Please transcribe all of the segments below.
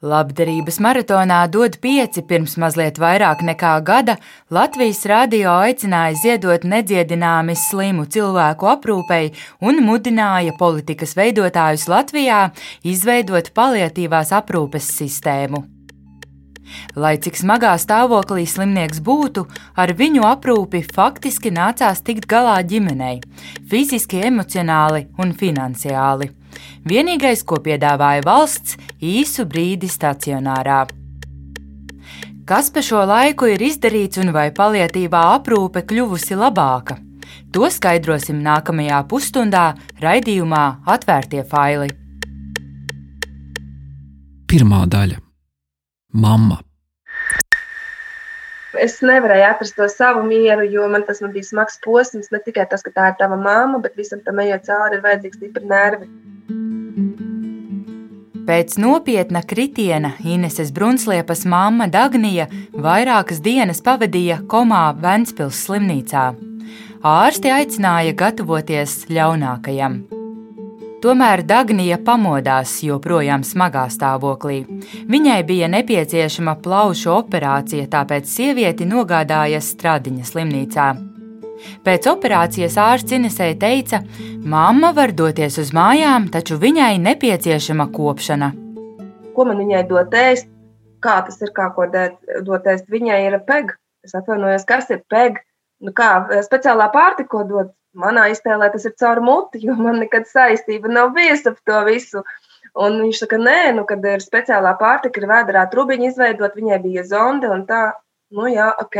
Labdarības maratonā dod pieci pirms mazliet vairāk nekā gada Latvijas radio aicināja ziedot nedziedināmi slimu cilvēku aprūpei un mudināja politikas veidotājus Latvijā izveidot paliatīvās aprūpes sistēmu. Lai cik smagā stāvoklī slimnieks būtu, ar viņu aprūpi faktiski nācās tikt galā ģimenei - fiziski, emocionāli un finansiāli. Vienīgais, ko piedāvāja valsts, īsu brīdi stacionārā. Kas pa šo laiku ir izdarīts un vai palietīvā aprūpe kļuvusi labāka? To skaidrosim nākamajā pusstundā raidījumā Atvērtie faili. Pirmā daļa - Mama. Es nevarēju atrast to savu mieru, jo man tas man bija smags posms. Ne tikai tas, ka tā ir tava mamma, bet visam tam ejot cauri, ir vajadzīgs stipri nervi. Pēc nopietna kritiena Ineses Brunsliepas mamma Dagnija vairākas dienas pavadīja komā Ventspils slimnīcā. Ārsti aicināja gatavoties ļaunākajam. Tomēr Dagnija pamodās joprojām smagā stāvoklī. Viņai bija nepieciešama plaušu operācija, tāpēc sievieti nogādāja Stradiņa slimnīcā. Pēc operācijas ārsts Inesei teica, mamma var doties uz mājām, taču viņai nepieciešama kopšana. Ko man viņai dot ēst? Kā tas ir, kā ko dot ēst? Viņai ir peg. Es atvainojos, kas ir peg. Nu kā speciālā pārtika, ko dot manā iztēlē, tas ir caur muti, jo man nekad saistība nav bijusi ap to visu. Un viņš saka, nē, nu, kad ir speciālā pārtika, ir vēdā trubiņa izveidot, viņai bija zonde un tā, nu jā, ok.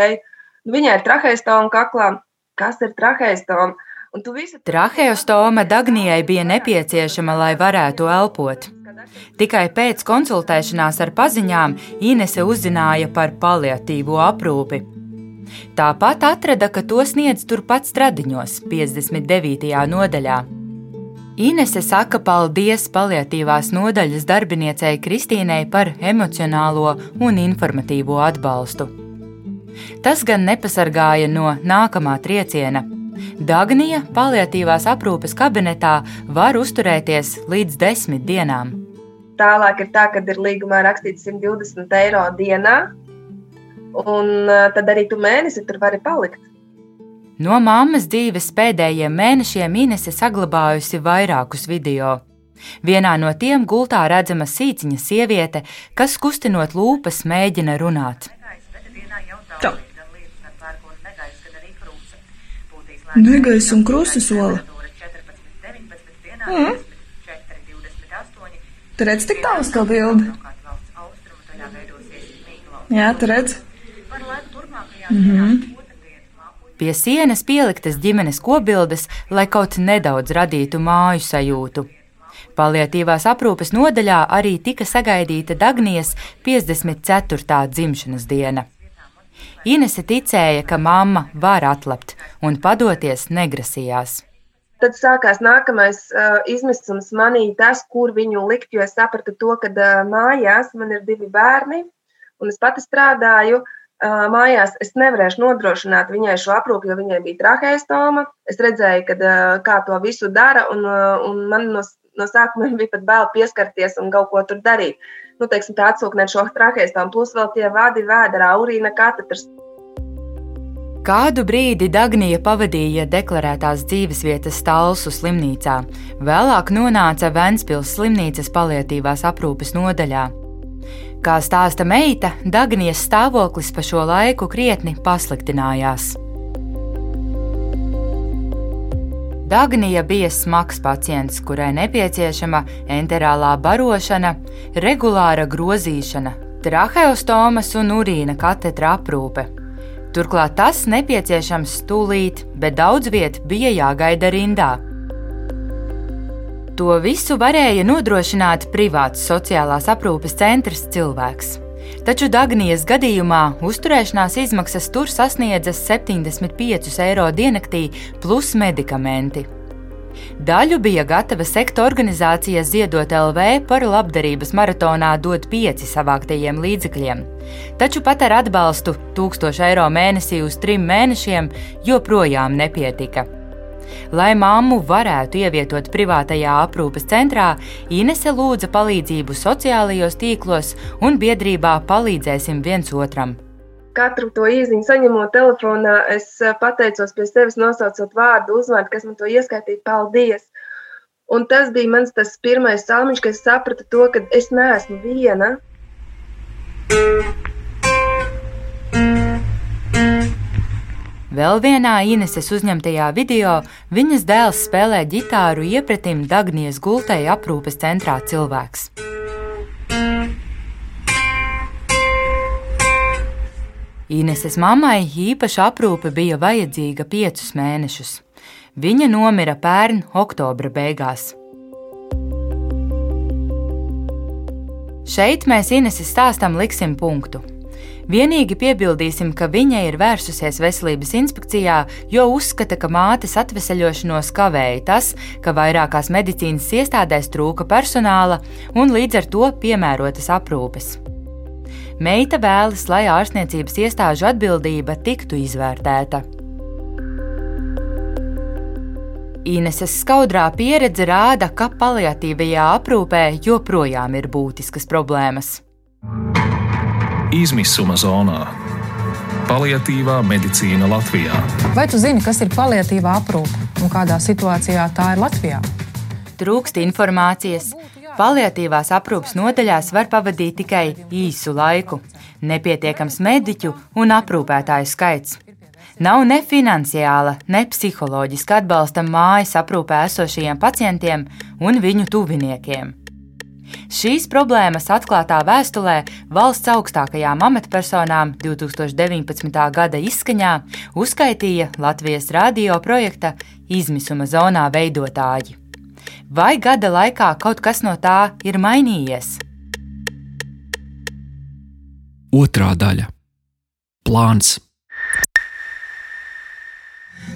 Nu, viņai ir traheistoma kaklā, kas ir traheistoma. Visu... Traheostoma Dagnijai bija nepieciešama, lai varētu elpot. Tikai pēc konsultēšanās ar paziņām Inese uzzināja par paliatīvo aprūpi. Tāpat atrada, ka to sniedz turpat stradiņos, 59. nodaļā. Inese saka paldies paliatīvās nodaļas darbiniecei Kristīnai par emocionālo un informatīvo atbalstu. Tas gan nepasargāja no nākamā trieciena. Dagnija paliatīvās aprūpes kabinetā var uzturēties līdz desmit dienām. Tālāk ir tā, ka ir līgumā rakstīts 120 eiro dienā, un tad arī tu mēnesi tur vari palikt. No mammas dzīves pēdējiem mēnešiem Inese saglabājusi vairākus video. Vienā no tiem gultā redzama sīciņa sieviete, kas kustinot lūpas mēģina runāt. Tā. Negais un krusta sola. Mm. Tu redz tik tālu kā bildi? Jā, tu redz. Mm -hmm. Pie sienas pieliktas ģimenes kobildes, lai kaut nedaudz radītu māju sajūtu. Paliatīvās aprūpes nodaļā arī tika sagaidīta Dagnijas 54. dzimšanas diena. Inese ticēja, ka mamma var atlapt un padoties negrasījās. Tad sākās nākamais uh, izmisums manī, tas, kur viņu likt, jo es sapratu to, ka uh, mājās man ir divi bērni, un es pati strādāju. Uh, mājās es nevarēšu nodrošināt viņai šo aprūpi, jo viņai bija traheistoma. Es redzēju, kad, uh, kā to visu dara, un, uh, un man no, no sākuma bija pat bail pieskarties un kaut ko tur darīt. Nu, teiksim, tā atsūknēt šo trahēstām, plus vēl tie vadi vēdā, urīna katrs. Kādu brīdi Dagnija pavadīja deklarētās dzīvesvietas Stalsu slimnīcā, vēlāk nonāca Ventspils slimnīcas palietīvās aprūpes nodaļā. Kā stāsta meita, Dagnijas stāvoklis pa šo laiku krietni pasliktinājās. Dagnija bija smags pacients, kurai nepieciešama enterālā barošana, regulāra grozīšana, traheostomas un urīna katetra aprūpe. Turklāt tas nepieciešams stūlīt, bet daudz viet bija jāgaida rindā. To visu varēja nodrošināt privāts sociālās aprūpes centrs cilvēks. Taču Dagnijas gadījumā uzturēšanās izmaksas tur sasniedza 75 eiro diennaktī plus medikamenti. Daļu bija gatava sekta organizācija Ziedot LV par labdarības maratonā dot pieci savāktajiem līdzekļiem, taču pat ar atbalstu 1000 eiro mēnesī uz trim mēnešiem joprojām nepietika. Lai mammu varētu ievietot privātajā aprūpes centrā, Inese lūdza palīdzību sociālajos tīklos un biedrībā palīdzēsim viens otram. Katru to īziņu saņemot telefonā, es eh, pateicos pie sevis, nosaucot vārdu, uzvārdu, kas man to ieskaitīja. Paldies! Un tas bija mans tas pirmais salmiņš, kad es sapratu to, ka es neesmu viena. Vēl vienā Ineses uzņemtajā video viņas dēls spēlē ģitāru iepratim Dagnijas gultai aprūpes centrā cilvēks. Ineses mammai īpaša aprūpe bija vajadzīga piecus mēnešus. Viņa nomira pērn oktobra beigās. Šeit mēs Ineses stāstam liksim punktu. Vienīgi piebildīsim, ka viņa ir vērsusies veselības inspekcijā, jo uzskata, ka mātes atveseļošanos kavēja tas, ka vairākās medicīnas iestādēs trūka personāla un līdz ar to piemērotas aprūpes. Meita vēlas, lai ārstniecības iestāžu atbildība tiktu izvērtēta. Ineses skaudrā pieredze rāda, ka paliatīvajā aprūpē joprojām ir būtiskas problēmas izmisuma zonā. Paliatīvā medicīna Latvijā. Vai tu zini, kas ir paliatīvā aprūpe un kādā situācijā tā ir Latvijā? Trūkst informācijas. Paliatīvās aprūpes nodaļās var pavadīt tikai īsu laiku. Nepietiekams mediķu un aprūpētāju skaits. Nav ne finansiāla, ne psiholoģiska atbalsta mājas aprūpē esošajiem pacientiem un viņu tuviniekiem. Šīs problēmas atklātā vēstulē valsts augstākajām amatpersonām 2019. gada izskaņā uzskaitīja Latvijas radio projekta izmisuma zonā veidotāji. Vai gada laikā kaut kas no tā ir mainījies? Otra daļa - plāns.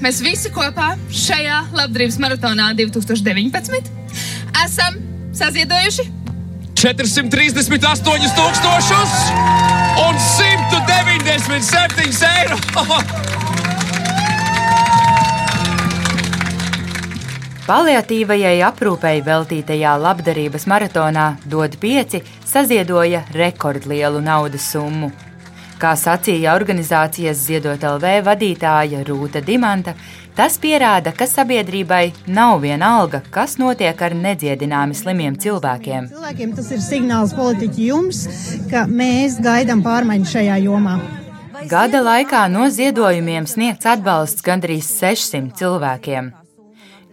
Mēs visi kopā šajā labdarības maratonā 2019 esam saziedojuši 438,000 un 197 eiro. Paliatīvajai aprūpei veltītajā labdarības maratonā dod pieci saziedoja rekordlielu naudas summu. Kā sacīja organizācijas Ziedot LV vadītāja Rūta Dimanta, Tas pierāda, ka sabiedrībai nav viena alga, kas notiek ar nedziedināmi slimiem cilvēkiem. Cilvēkiem tas ir signāls politiķi jums, ka mēs gaidām pārmaiņu šajā jomā. Gada laikā no ziedojumiem sniegts atbalsts gandrīz 600 cilvēkiem.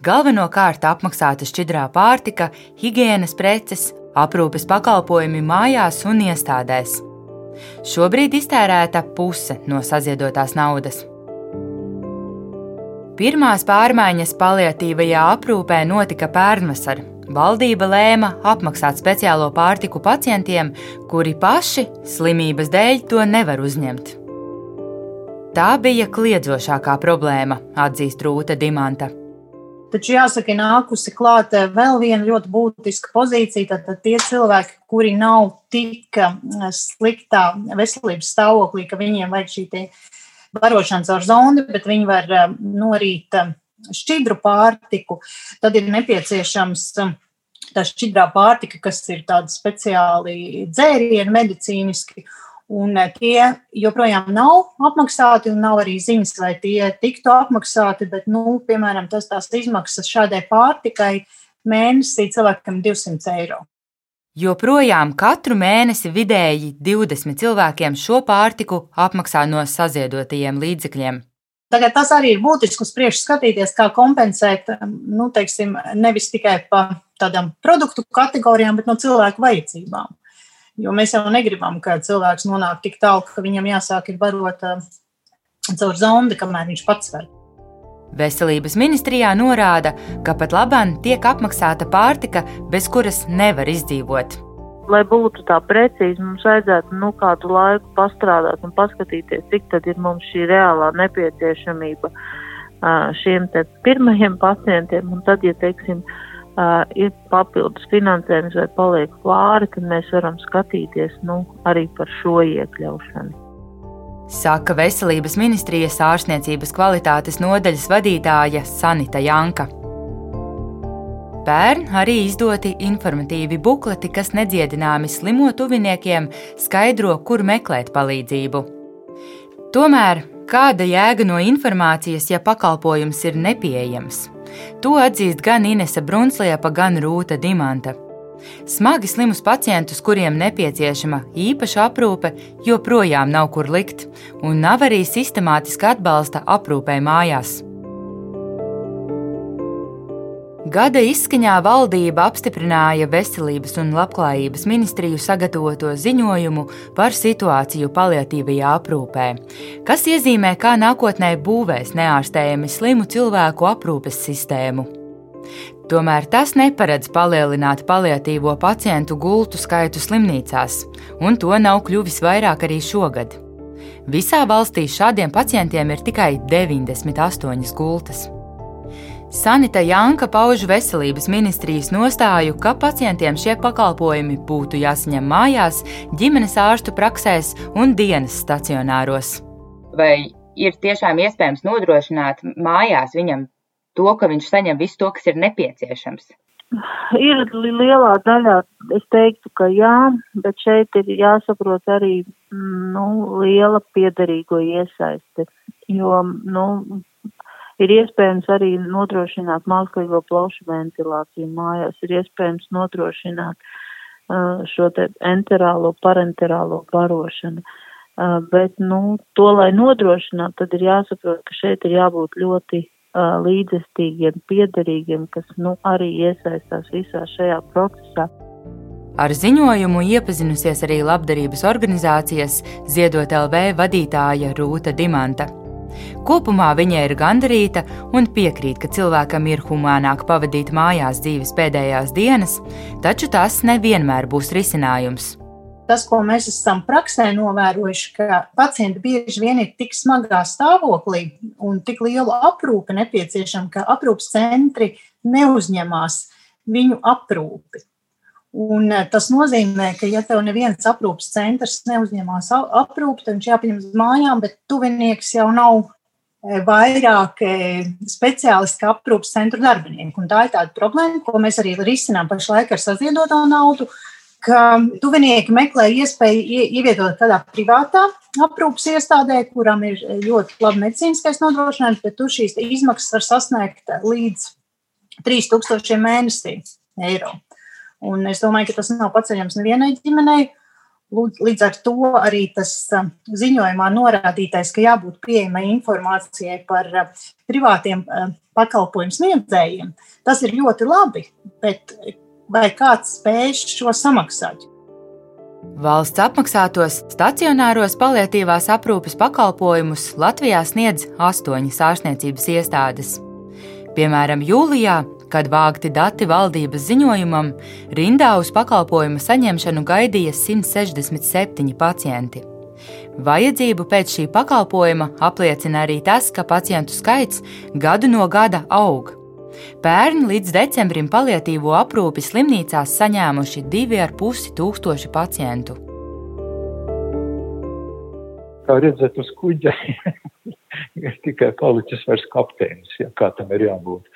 Galvenokārt apmaksāta šķidrā pārtika, higiēnas preces, aprūpes pakalpojumi mājās un iestādēs. Šobrīd iztērēta puse no saziedotās naudas. Pirmās pārmaiņas paliatīvajā aprūpē notika pērnvasar. Valdība lēma apmaksāt speciālo pārtiku pacientiem, kuri paši slimības dēļ to nevar uzņemt. Tā bija kliedzošākā problēma, atzīst Rūta Dimanta. Taču jāsaka, nākusi klāt vēl viena ļoti būtiska pozīcija. Tad tie cilvēki, kuri nav tik sliktā veselības stāvoklī, ka viņiem vajag šī barošana caur zondi, bet viņi var um, norīt um, šķidru pārtiku. Tad ir nepieciešams um, tā šķidrā pārtika, kas ir tāda speciāli dzērieni medicīniski. Un tie joprojām nav apmaksāti, un nav arī ziņas, vai tie tiktu apmaksāti. Bet, nu, piemēram, tas tās izmaksas šādai pārtikai mēnesī cilvēkam 200 eiro. Joprojām katru mēnesi vidēji 20 cilvēkiem šo pārtiku apmaksā no saziedotajiem līdzekļiem. Tagad tas arī ir būtiski uz priekšu skatīties, kā kompensēt, nu, teiksim, nevis tikai pa tādām produktu kategorijām, bet no cilvēku vajadzībām. Jo mēs jau negribam, ka cilvēks nonāk tik tālu, ka viņam jāsāk ir barot uh, caur zondi, kamēr viņš pats var. Veselības ministrijā norāda, ka pat labāk tiek apmaksāta pārtika, bez kuras nevar izdzīvot. Lai būtu tā precīzi, mums vajadzētu nu, kādu laiku pastrādāt un paskatīties, cik tad ir mums šī reālā nepieciešamība šiem pirmajiem pacientiem. Un tad, ja teiksim, ir papildus finansējums vai paliek klāri, tad mēs varam skatīties nu, arī par šo iekļaušanu. Saka Veselības ministrijas ārstniecības kvalitātes nodaļas vadītāja Sanita Janka. Pērn arī izdoti informatīvi bukleti, kas nedziedināmi slimo tuviniekiem skaidro, kur meklēt palīdzību. Tomēr kāda jēga no informācijas, ja pakalpojums ir nepieejams? To atzīst gan Inese Brunsliepa, gan Rūta Dimanta. Smagi slimus pacientus, kuriem nepieciešama īpaša aprūpe, joprojām nav kur likt, un nav arī sistemātiska atbalsta aprūpē mājās. Gada izskaņā valdība apstiprināja Veselības un Labklājības ministriju sagatavoto ziņojumu par situāciju paliatīvajā aprūpē, kas iezīmē, kā nākotnē būvēs neārstējami slimu cilvēku aprūpes sistēmu. Tomēr tas neparedz palielināt paliatīvo pacientu gultu skaitu slimnīcās, un to nav kļuvis vairāk arī šogad. Visā valstī šādiem pacientiem ir tikai 98 gultas. Sanita Janka pauž veselības ministrijas nostāju, ka pacientiem šie pakalpojumi būtu jāsaņem mājās, ģimenes ārstu praksēs un dienas stacionāros. Vai ir tiešām iespējams nodrošināt mājās viņam to, ka viņš saņem visu to, kas ir nepieciešams? Ir lielā daļā, es teiktu, ka jā, bet šeit ir jāsaprot arī nu, liela piederīgo iesaiste, jo nu, Ir iespējams arī nodrošināt mākslīgo plaušu ventilāciju mājās, ir iespējams nodrošināt uh, šo te enterālo, parenterālo barošanu. Uh, bet, nu, to, lai nodrošinātu, tad ir jāsaprot, ka šeit ir jābūt ļoti līdzestīgiem, piederīgiem, kas, nu, arī iesaistās visā šajā procesā. Ar ziņojumu iepazinusies arī labdarības organizācijas Ziedot LV vadītāja Rūta Dimanta. Kopumā viņa ir gandarīta un piekrīt, ka cilvēkam ir humānāk pavadīt mājās dzīves pēdējās dienas, taču tas nevienmēr būs risinājums. Tas, ko mēs esam praksē novērojuši, ka pacienti bieži vien ir tik smagā stāvoklī un tik liela aprūpe nepieciešama, ka aprūpas centri neuzņemās viņu aprūpi. Un eh, tas nozīmē, ka, ja tev neviens aprūpas centrs neuzņemās aprūpi, tad viņš jāpieņem uz mājām, bet tuvinieks jau nav eh, vairāk eh, speciālisti kā aprūpas centru darbinieki. Un tā ir tāda problēma, ko mēs arī risinām pašlaik ar saziedotā naudu, ka tuvinieki meklē iespēju ievietot kādā privātā aprūpas iestādē, kuram ir ļoti labi medicīniskais nodrošinājums, bet tur šīs izmaksas var sasniegt līdz 3000 mēnesī eiro. Un es domāju, ka tas nav paceļams nevienai ģimenei. Līdz ar to arī tas ziņojumā norādītais, ka jābūt pieejamai informācijai par privātiem pakalpojumu sniedzējiem, tas ir ļoti labi, bet vai kāds spēj šo samaksāt? Valsts apmaksātos stacionāros paliatīvās aprūpes pakalpojumus Latvijā sniedz astoņas ārstniecības iestādes. Piemēram, jūlijā Kad vāgti dati valdības ziņojumam, rindā uz pakalpojumu saņemšanu gaidīja 167 pacienti. Vajadzību pēc šī pakalpojuma apliecina arī tas, ka pacientu skaits gadu no gada aug. Pērn līdz decembrim paliatīvo aprūpi slimnīcās saņēmuši 2,5 tūkstoši pacientu. Kā redzēt, uz kuģa ir tikai palicis vairs kapteinis, ja kā tam ir jābūt.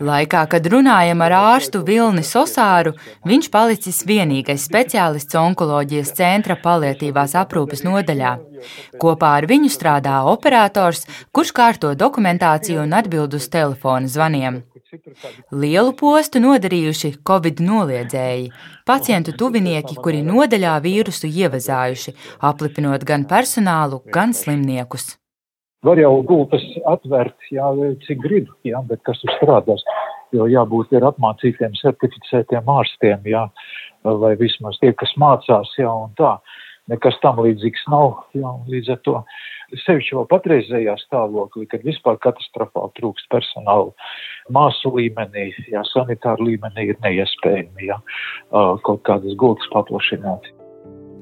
Laikā, kad runājam ar ārstu Vilni Sosāru, viņš palicis vienīgais speciālists onkoloģijas centra paliatīvās aprūpes nodaļā. Kopā ar viņu strādā operators, kurš kārto dokumentāciju un atbild uz telefona zvaniem. Lielu postu nodarījuši Covid noliedzēji, pacientu tuvinieki, kuri nodaļā vīrusu ievazājuši, aplipinot gan personālu, gan slimniekus. Var jau gultas atvērt, jā, cik grib, jā, bet kas tur strādās, jo jābūt ir apmācītiem, certificētiem ārstiem, jā, vai vismaz tie, kas mācās, jā, un tā. Nekas tam līdzīgs nav, jā, līdz ar to sevišķi vēl patreizējā stāvoklī, kad vispār katastrofāli trūkst personāla. Māsu līmenī, jā, sanitāru līmenī ir neiespējami, jā, kaut kādas gultas paplašināt.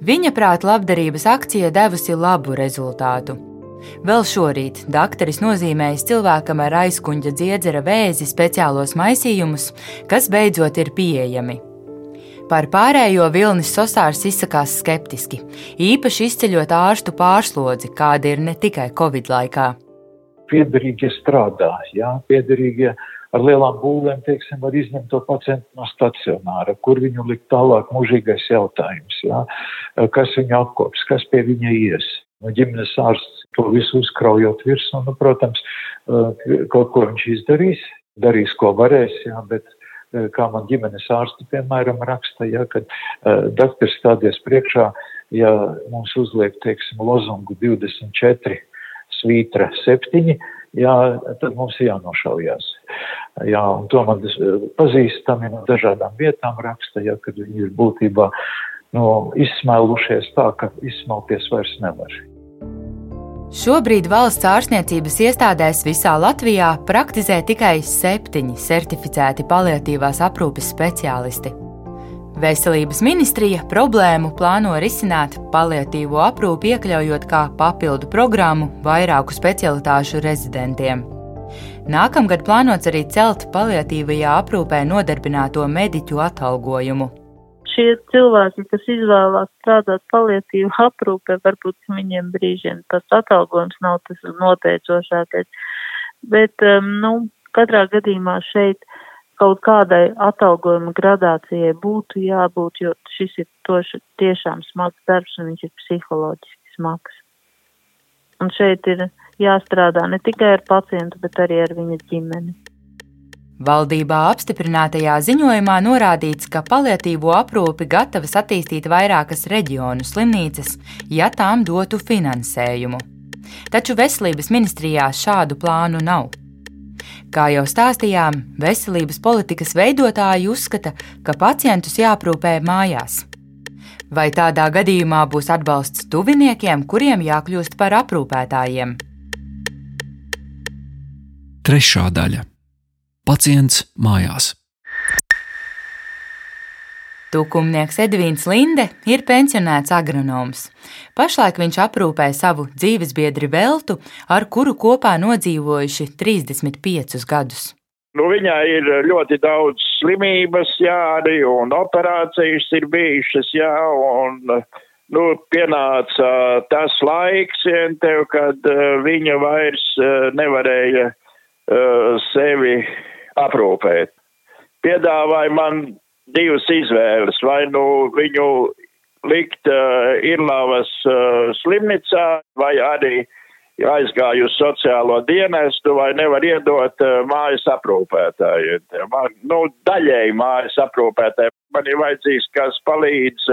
Viņa prāt labdarības akcija devusi labu rezultātu. Vēl šorīt dakteris nozīmējis cilvēkam ar aizkuņģa dziedzera vēzi speciālos maisījumus, kas beidzot ir pieejami. Par pārējo Vilnis Sosārs izsakās skeptiski, īpaši izceļot ārstu pārslodzi, kāda ir ne tikai Covid laikā. Piederīgie strādā, jā, piederīgie ar lielām būvēm, teiksim, var izņemt to pacientu no stacionāra, kur viņu likt tālāk mūžīgais jautājums, jā, kas viņu apkops, kas pie viņa ies. No ģimenes ārsts to visu uzkraujot virsmu, nu, protams, kaut ko viņš izdarīs, darīs, ko varēs, jā, bet kā man ģimenes ārsti, piemēram, raksta, ja, kad uh, doktors stādies priekšā, ja mums uzliek, teiksim, lozungu 24 svītra 7, jā, tad mums ir jānošaujās. Jā, un to man pazīstami no dažādām vietām raksta, ja, kad viņi ir būtībā no, izsmēlušies tā, ka izsmelties vairs nevar. Šobrīd valsts ārstniecības iestādēs visā Latvijā praktizē tikai septiņi certificēti paliatīvās aprūpes speciālisti. Veselības ministrija problēmu plāno risināt paliatīvo aprūpi, iekļaujot kā papildu programmu vairāku specialitāšu rezidentiem. Nākamgad plānots arī celt paliatīvajā aprūpē nodarbināto mediķu atalgojumu šie cilvēki, kas izvēlās strādāt palietīvu aprūpē, varbūt viņiem brīžiem tas atalgojums nav tas noteicošākais. Bet, um, nu, katrā gadījumā šeit kaut kādai atalgojuma gradācijai būtu jābūt, jo šis ir toši, tiešām smags darbs un viņš ir psiholoģiski smags. Un šeit ir jāstrādā ne tikai ar pacientu, bet arī ar viņa ģimeni. Valdībā apstiprinātajā ziņojumā norādīts, ka paliatīvo aprūpi gatavas attīstīt vairākas reģionu slimnīcas, ja tām dotu finansējumu. Taču veselības ministrijā šādu plānu nav. Kā jau stāstījām, veselības politikas veidotāji uzskata, ka pacientus jāprūpē mājās. Vai tādā gadījumā būs atbalsts tuviniekiem, kuriem jākļūst par aprūpētājiem? Trešā daļa Pacients mājās. Tukumnieks Edvīns Linde ir pensionēts agronoms. Pašlaik viņš aprūpē savu dzīvesbiedri Veltu, ar kuru kopā nodzīvojuši 35 gadus. Nu, viņai ir ļoti daudz slimības, jā, arī un operācijas ir bijušas, jā, un nu, pienāca tas laiks, tev, kad uh, viņa vairs uh, nevarēja sevi aprūpēt. Piedāvāja man divas izvēles, vai nu viņu likt uh, Irlavas uh, slimnīcā, vai arī aizgāju uz sociālo dienestu, vai nevar iedot uh, mājas aprūpētājiem. Man, nu, daļēji mājas aprūpētājiem man ir vajadzīgs, kas palīdz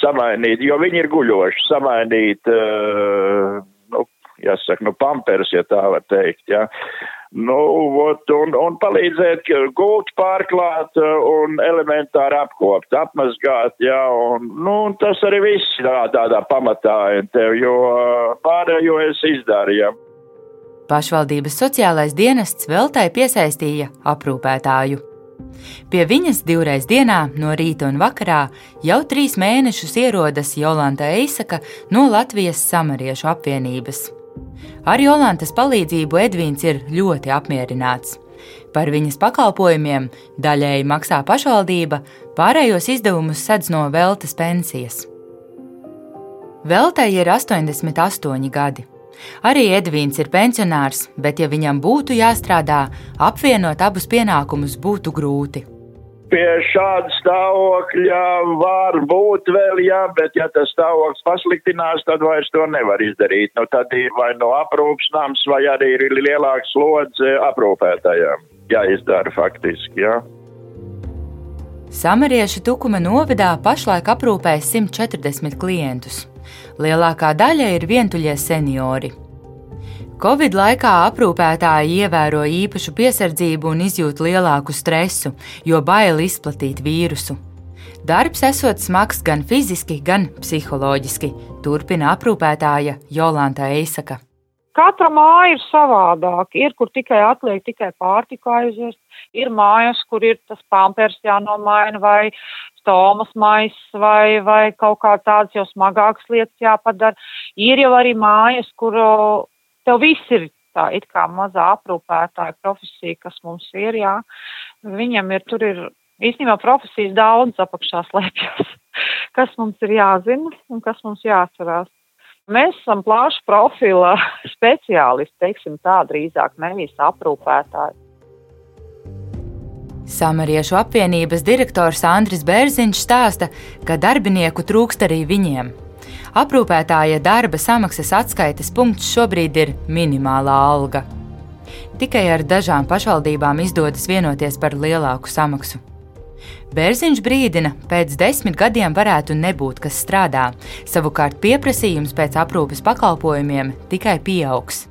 samainīt, jo viņi ir guļoši, samainīt, uh, nu, jāsaka, nu, pampers, ja tā var teikt, jā. Ja. Nu, ot, un, un palīdzēt gūt, pārklāt un elementāri apkopt, apmazgāt, jā, un, nu, tas arī viss tā, tādā pamatā, tev, jo pārējo es izdarīju. Pašvaldības sociālais dienests veltai piesaistīja aprūpētāju. Pie viņas divreiz dienā, no rīta un vakarā, jau trīs mēnešus ierodas Jolanta Eisaka no Latvijas Samariešu apvienības. Ar Jolantas palīdzību Edvīns ir ļoti apmierināts. Par viņas pakalpojumiem daļēji maksā pašvaldība, pārējos izdevumus sedz no veltes pensijas. Veltei ir 88 gadi. Arī Edvīns ir pensionārs, bet, ja viņam būtu jāstrādā, apvienot abus pienākumus būtu grūti pie šāda stāvokļa var būt vēl, jā, bet ja tas stāvoklis pasliktinās, tad vairs to nevar izdarīt. Nu, tad ir vai no aprūpas nams, vai arī ir lielāks slodze aprūpētājiem jāizdara faktiski, jā. Samariešu Tukuma novadā pašlaik aprūpē 140 klientus. Lielākā daļa ir vientuļie seniori. Covid laikā aprūpētāji ievēro īpašu piesardzību un izjūt lielāku stresu, jo bail izplatīt vīrusu. Darbs esot smags gan fiziski, gan psiholoģiski, turpina aprūpētāja Jolanta Eisaka. Katra māja ir savādāka. Ir, kur tikai atliek tikai pārtiku aiziest, ir mājas, kur ir tas pampers jānomaina vai stomas maiss vai, vai kaut kā tāds jau smagāks lietas jāpadara. Ir jau arī mājas, kur tev viss ir tā it kā mazā aprūpētāja profesija, kas mums ir, jā. Viņam ir, tur ir Īstenībā profesijas daudz apakšā slēpjas, kas mums ir jāzina un kas mums jāatcerās. Mēs esam plaša profila speciālisti, teiksim tā, drīzāk nevis aprūpētāji. Samariešu apvienības direktors Andris Bērziņš stāsta, ka darbinieku trūkst arī viņiem. Aprūpētāja darba samaksas atskaites punkts šobrīd ir minimālā alga. Tikai ar dažām pašvaldībām izdodas vienoties par lielāku samaksu. Bērziņš brīdina, pēc desmit gadiem varētu nebūt kas strādā, savukārt pieprasījums pēc aprūpes pakalpojumiem tikai pieaugs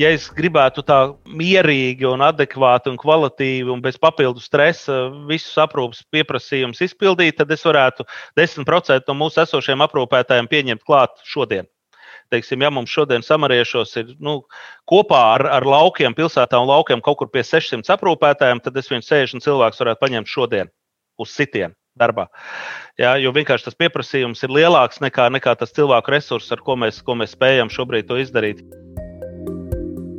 ja es gribētu tā mierīgi, un adekvāti un kvalitīvi un bez papildu stresa visus aprūpes pieprasījumus izpildīt, tad es varētu 10% no mūsu esošiem aprūpētājiem pieņemt klāt šodien. Teiksim, ja mums šodien samariešos ir nu, kopā ar, ar laukiem, pilsētā un laukiem kaut kur pie 600 aprūpētājiem, tad es viņus 60 cilvēkus varētu paņemt šodien uz sitienu darbā. Jā, jo vienkārši tas pieprasījums ir lielāks nekā, nekā tas cilvēku resurss, ar ko mēs, ko mēs spējam šobrīd to izdarīt.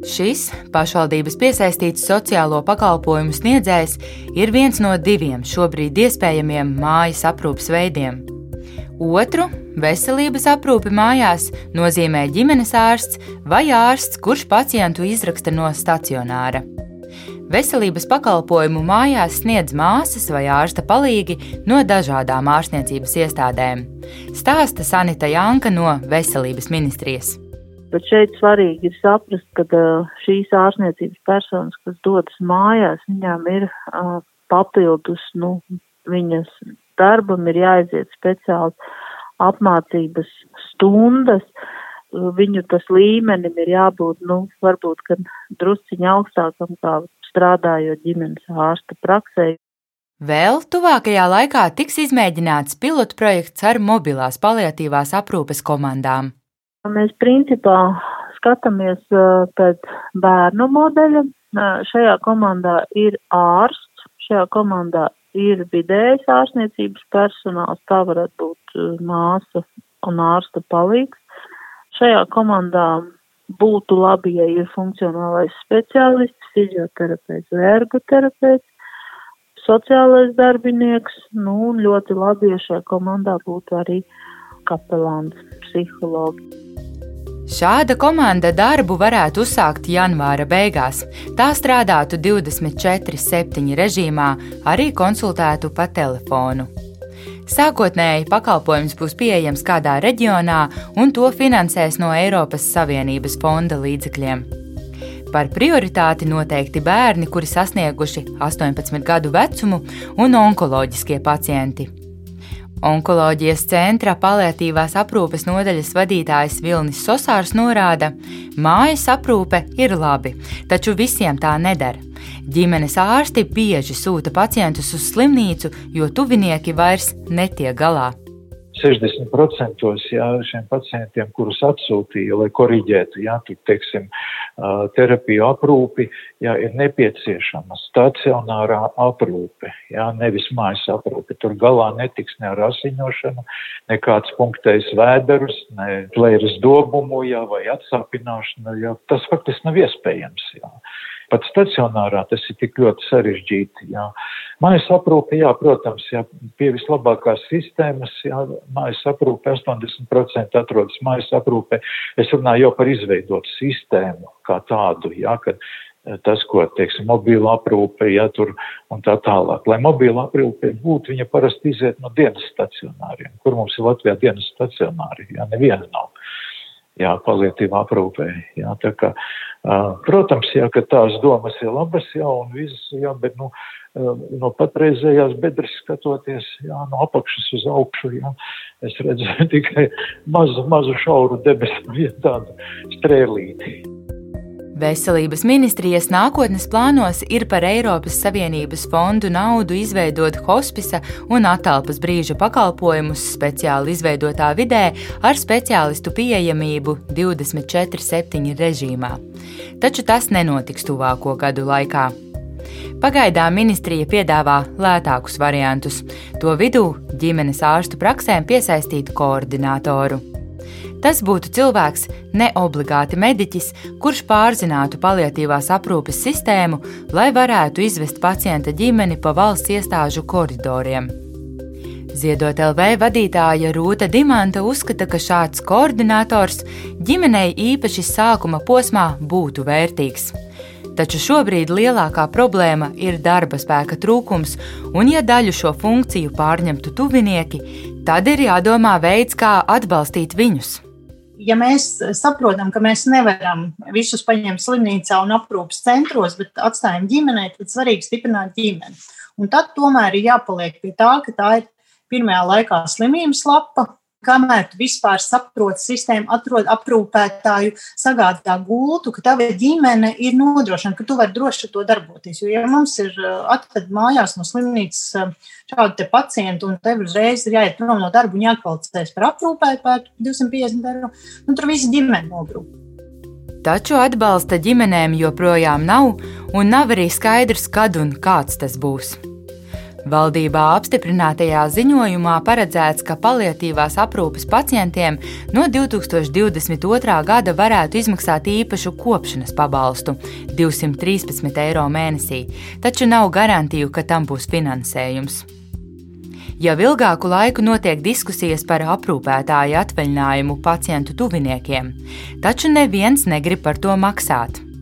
Šis pašvaldības piesaistīts sociālo pakalpojumu sniedzējs ir viens no diviem šobrīd iespējamiem mājas aprūpes veidiem. Otru veselības aprūpi mājās nozīmē ģimenes ārsts vai ārsts, kurš pacientu izraksta no stacionāra. Veselības pakalpojumu mājās sniedz māsas vai ārsta palīgi no dažādām ārstniecības iestādēm. Stāsta Sanita Janka no Veselības ministrijas. Bet šeit svarīgi ir saprast, ka šīs ārstniecības personas, kas dodas mājās, viņām ir papildus, nu, viņas darbam ir jāaiziet speciāls apmācības stundas, viņu tas līmenim ir jābūt, nu, varbūt, ka drusciņa augstākam kā strādājot ģimenes ārsta praksē. Vēl tuvākajā laikā tiks izmēģināts pilotprojekts ar mobilās paliatīvās aprūpes komandām. Mēs principā skatāmies pēc bērnu modeļa. Šajā komandā ir ārsts, šajā komandā ir vidējais ārstniecības personāls, tā varētu būt māsa un ārsta palīgs. Šajā komandā būtu labi, ja ir funkcionālais speciālists, fizioterapeits vai ergoterapeits, sociālais darbinieks, nu, un ļoti labi, ja šajā komandā būtu arī kapelāns, psihologi. Šāda komanda darbu varētu uzsākt janvāra beigās. Tā strādātu 24-7 režīmā, arī konsultētu pa telefonu. Sākotnēji pakalpojums būs pieejams kādā reģionā, un to finansēs no Eiropas Savienības fonda līdzekļiem. Par prioritāti noteikti bērni, kuri sasnieguši 18 gadu vecumu, un onkoloģiskie pacienti. Onkoloģijas centra paliatīvās aprūpes nodaļas vadītājs Vilnis Sosārs norāda, mājas aprūpe ir labi, taču visiem tā nedara. Ģimenes ārsti bieži sūta pacientus uz slimnīcu, jo tuvinieki vairs netiek galā. 60% jā, šiem pacientiem, kurus atsūtīja, lai koriģētu, jā, tur, teiksim, terapiju aprūpi, jā, ir nepieciešama stacionārā aprūpe, jā, nevis mājas aprūpe. Tur galā netiks ne ar asiņošanu, ne kāds punktējs vēderus, ne plēras dobumu, jā, vai atsāpināšanu, jā. Tas faktiski nav iespējams, jā. Pat stacionārā tas ir tik ļoti sarežģīti. Jā. Mājas aprūpe, jā, protams, jā, pie vislabākās sistēmas, jā, mājas aprūpe 80% atrodas mājas aprūpe. Es runāju jau par izveidotu sistēmu kā tādu, jā, kad eh, tas, ko, teiksim, mobīla aprūpe, ja tur un tā tālāk. Lai mobīla aprūpe būtu, viņa parasti iziet no dienas stacionāriem. Kur mums ir Latvijā dienas stacionāri? Jā, neviena nav jā, palietīvā aprūpē. Jā, tā kā, uh, protams, jā, ka tās domas ir labas, jā, un visas, jā, bet, nu, uh, no patreizējās bedres skatoties, jā, no apakšas uz augšu, jā, es redzēju tikai mazu, mazu šauru debesu, jā, tādu strēlīti. Veselības ministrijas nākotnes plānos ir par Eiropas Savienības fondu naudu izveidot hospisa un atalpas brīža pakalpojumus speciāli izveidotā vidē ar speciālistu pieejamību 24-7 režīmā. Taču tas nenotiks tuvāko gadu laikā. Pagaidām ministrija piedāvā lētākus variantus, to vidū ģimenes ārstu praksēm piesaistītu koordinātoru. Tas būtu cilvēks, ne obligāti mediķis, kurš pārzinātu paliatīvās aprūpes sistēmu, lai varētu izvest pacienta ģimeni pa valsts iestāžu koridoriem. Ziedot LV vadītāja Rūta Dimanta uzskata, ka šāds koordinators ģimenei īpaši sākuma posmā būtu vērtīgs. Taču šobrīd lielākā problēma ir darba spēka trūkums, un, ja daļu šo funkciju pārņemtu tuvinieki, tad ir jādomā veids, kā atbalstīt viņus. Ja mēs saprotam, ka mēs nevaram visus paņemt slimnīcā un aprūpas centros, bet atstājam ģimenei, tad svarīgi stiprināt ģimeni. Un tad tomēr ir jāpaliek pie tā, ka tā ir pirmajā laikā slimības lapa, kamēr tu vispār saproti sistēmu, atrod aprūpētāju, sagādā gultu, ka tava ģimene ir nodrošināta, ka tu vari droši to darboties. Jo, ja mums ir uh, atved mājās no slimnīcas šādu te pacientu un tev uzreiz ir jāiet prom no darba un jākvalificēs par aprūpēju par 250 eiro, nu tur visi ģimene nobrūk. Taču atbalsta ģimenēm joprojām nav, un nav arī skaidrs, kad un kāds tas būs. Valdībā apstiprinātajā ziņojumā paredzēts, ka paliatīvās aprūpes pacientiem no 2022. gada varētu izmaksāt īpašu kopšanas pabalstu - 213 eiro mēnesī, taču nav garantiju, ka tam būs finansējums. Jau ilgāku laiku notiek diskusijas par aprūpētāju atvaļinājumu pacientu tuviniekiem, taču neviens negrib par to maksāt.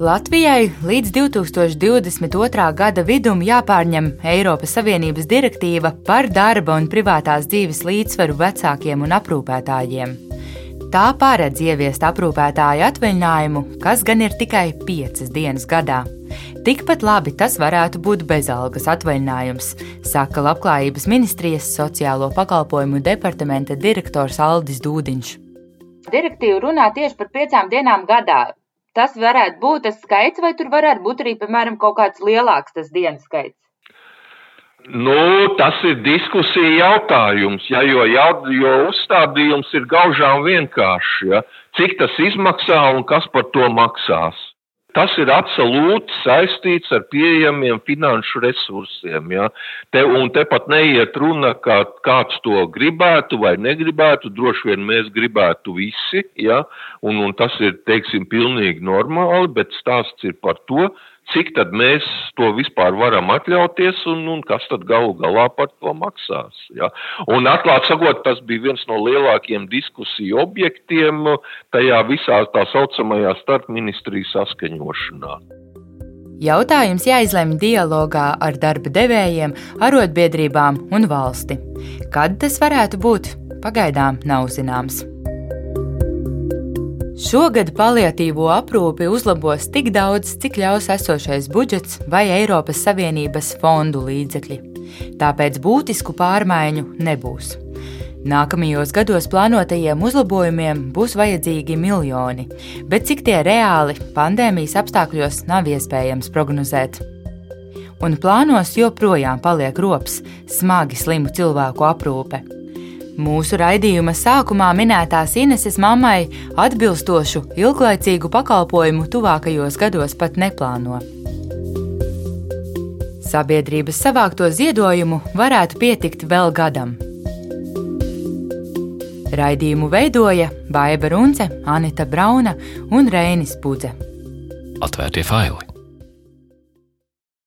Latvijai līdz 2022. gada vidum jāpārņem Eiropas Savienības direktīva par darba un privātās dzīves līdzsvaru vecākiem un aprūpētājiem. Tā paredz ieviest aprūpētāju atvaļinājumu, kas gan ir tikai piecas dienas gadā. Tikpat labi tas varētu būt bezalgas atvaļinājums, saka Labklājības ministrijas sociālo pakalpojumu departamenta direktors Aldis Dūdiņš. Direktīva runā tieši par piecām dienām gadā. Tas varētu būt tas skaits, vai tur varētu būt arī, piemēram, kaut kāds lielāks tas dienas skaits? Nu, tas ir diskusija jautājums, ja, jo, jo uzstādījums ir gaužām vienkāršs. Ja. Cik tas izmaksā un kas par to maksās? Tas ir absolūti saistīts ar pieejamiem finanšu resursiem. Ja? Te, un te pat neiet runa, kā kāds to gribētu vai negribētu. Droši vien mēs gribētu visi, ja? un, un tas ir, teiksim, pilnīgi normāli, bet stāsts ir par to, cik tad mēs to vispār varam atļauties un, un kas tad galu galā par to maksās. Ja? Un atklāt sakot, tas bija viens no lielākiem diskusiju objektiem tajā visā tā saucamajā starpministriju saskaņošanā. Jautājums jāizlemj dialogā ar darba devējiem, arotbiedrībām un valsti. Kad tas varētu būt, pagaidām nav zināms. Šogad paliatīvo aprūpi uzlabos tik daudz, cik ļaus esošais budžets vai Eiropas Savienības fondu līdzekļi. Tāpēc būtisku pārmaiņu nebūs. Nākamajos gados plānotajiem uzlabojumiem būs vajadzīgi miljoni, bet cik tie reāli pandēmijas apstākļos nav iespējams prognozēt. Un plānos joprojām paliek rops smagi slimu cilvēku aprūpe. Mūsu raidījuma sākumā minētās Ineses mammai atbilstošu ilglaicīgu pakalpojumu tuvākajos gados pat neplāno. Sabiedrības savākto ziedojumu varētu pietikt vēl gadam. Raidījumu veidoja Baiva Runce, Anita Brauna un Reinis Pudze. Atvērtie faili!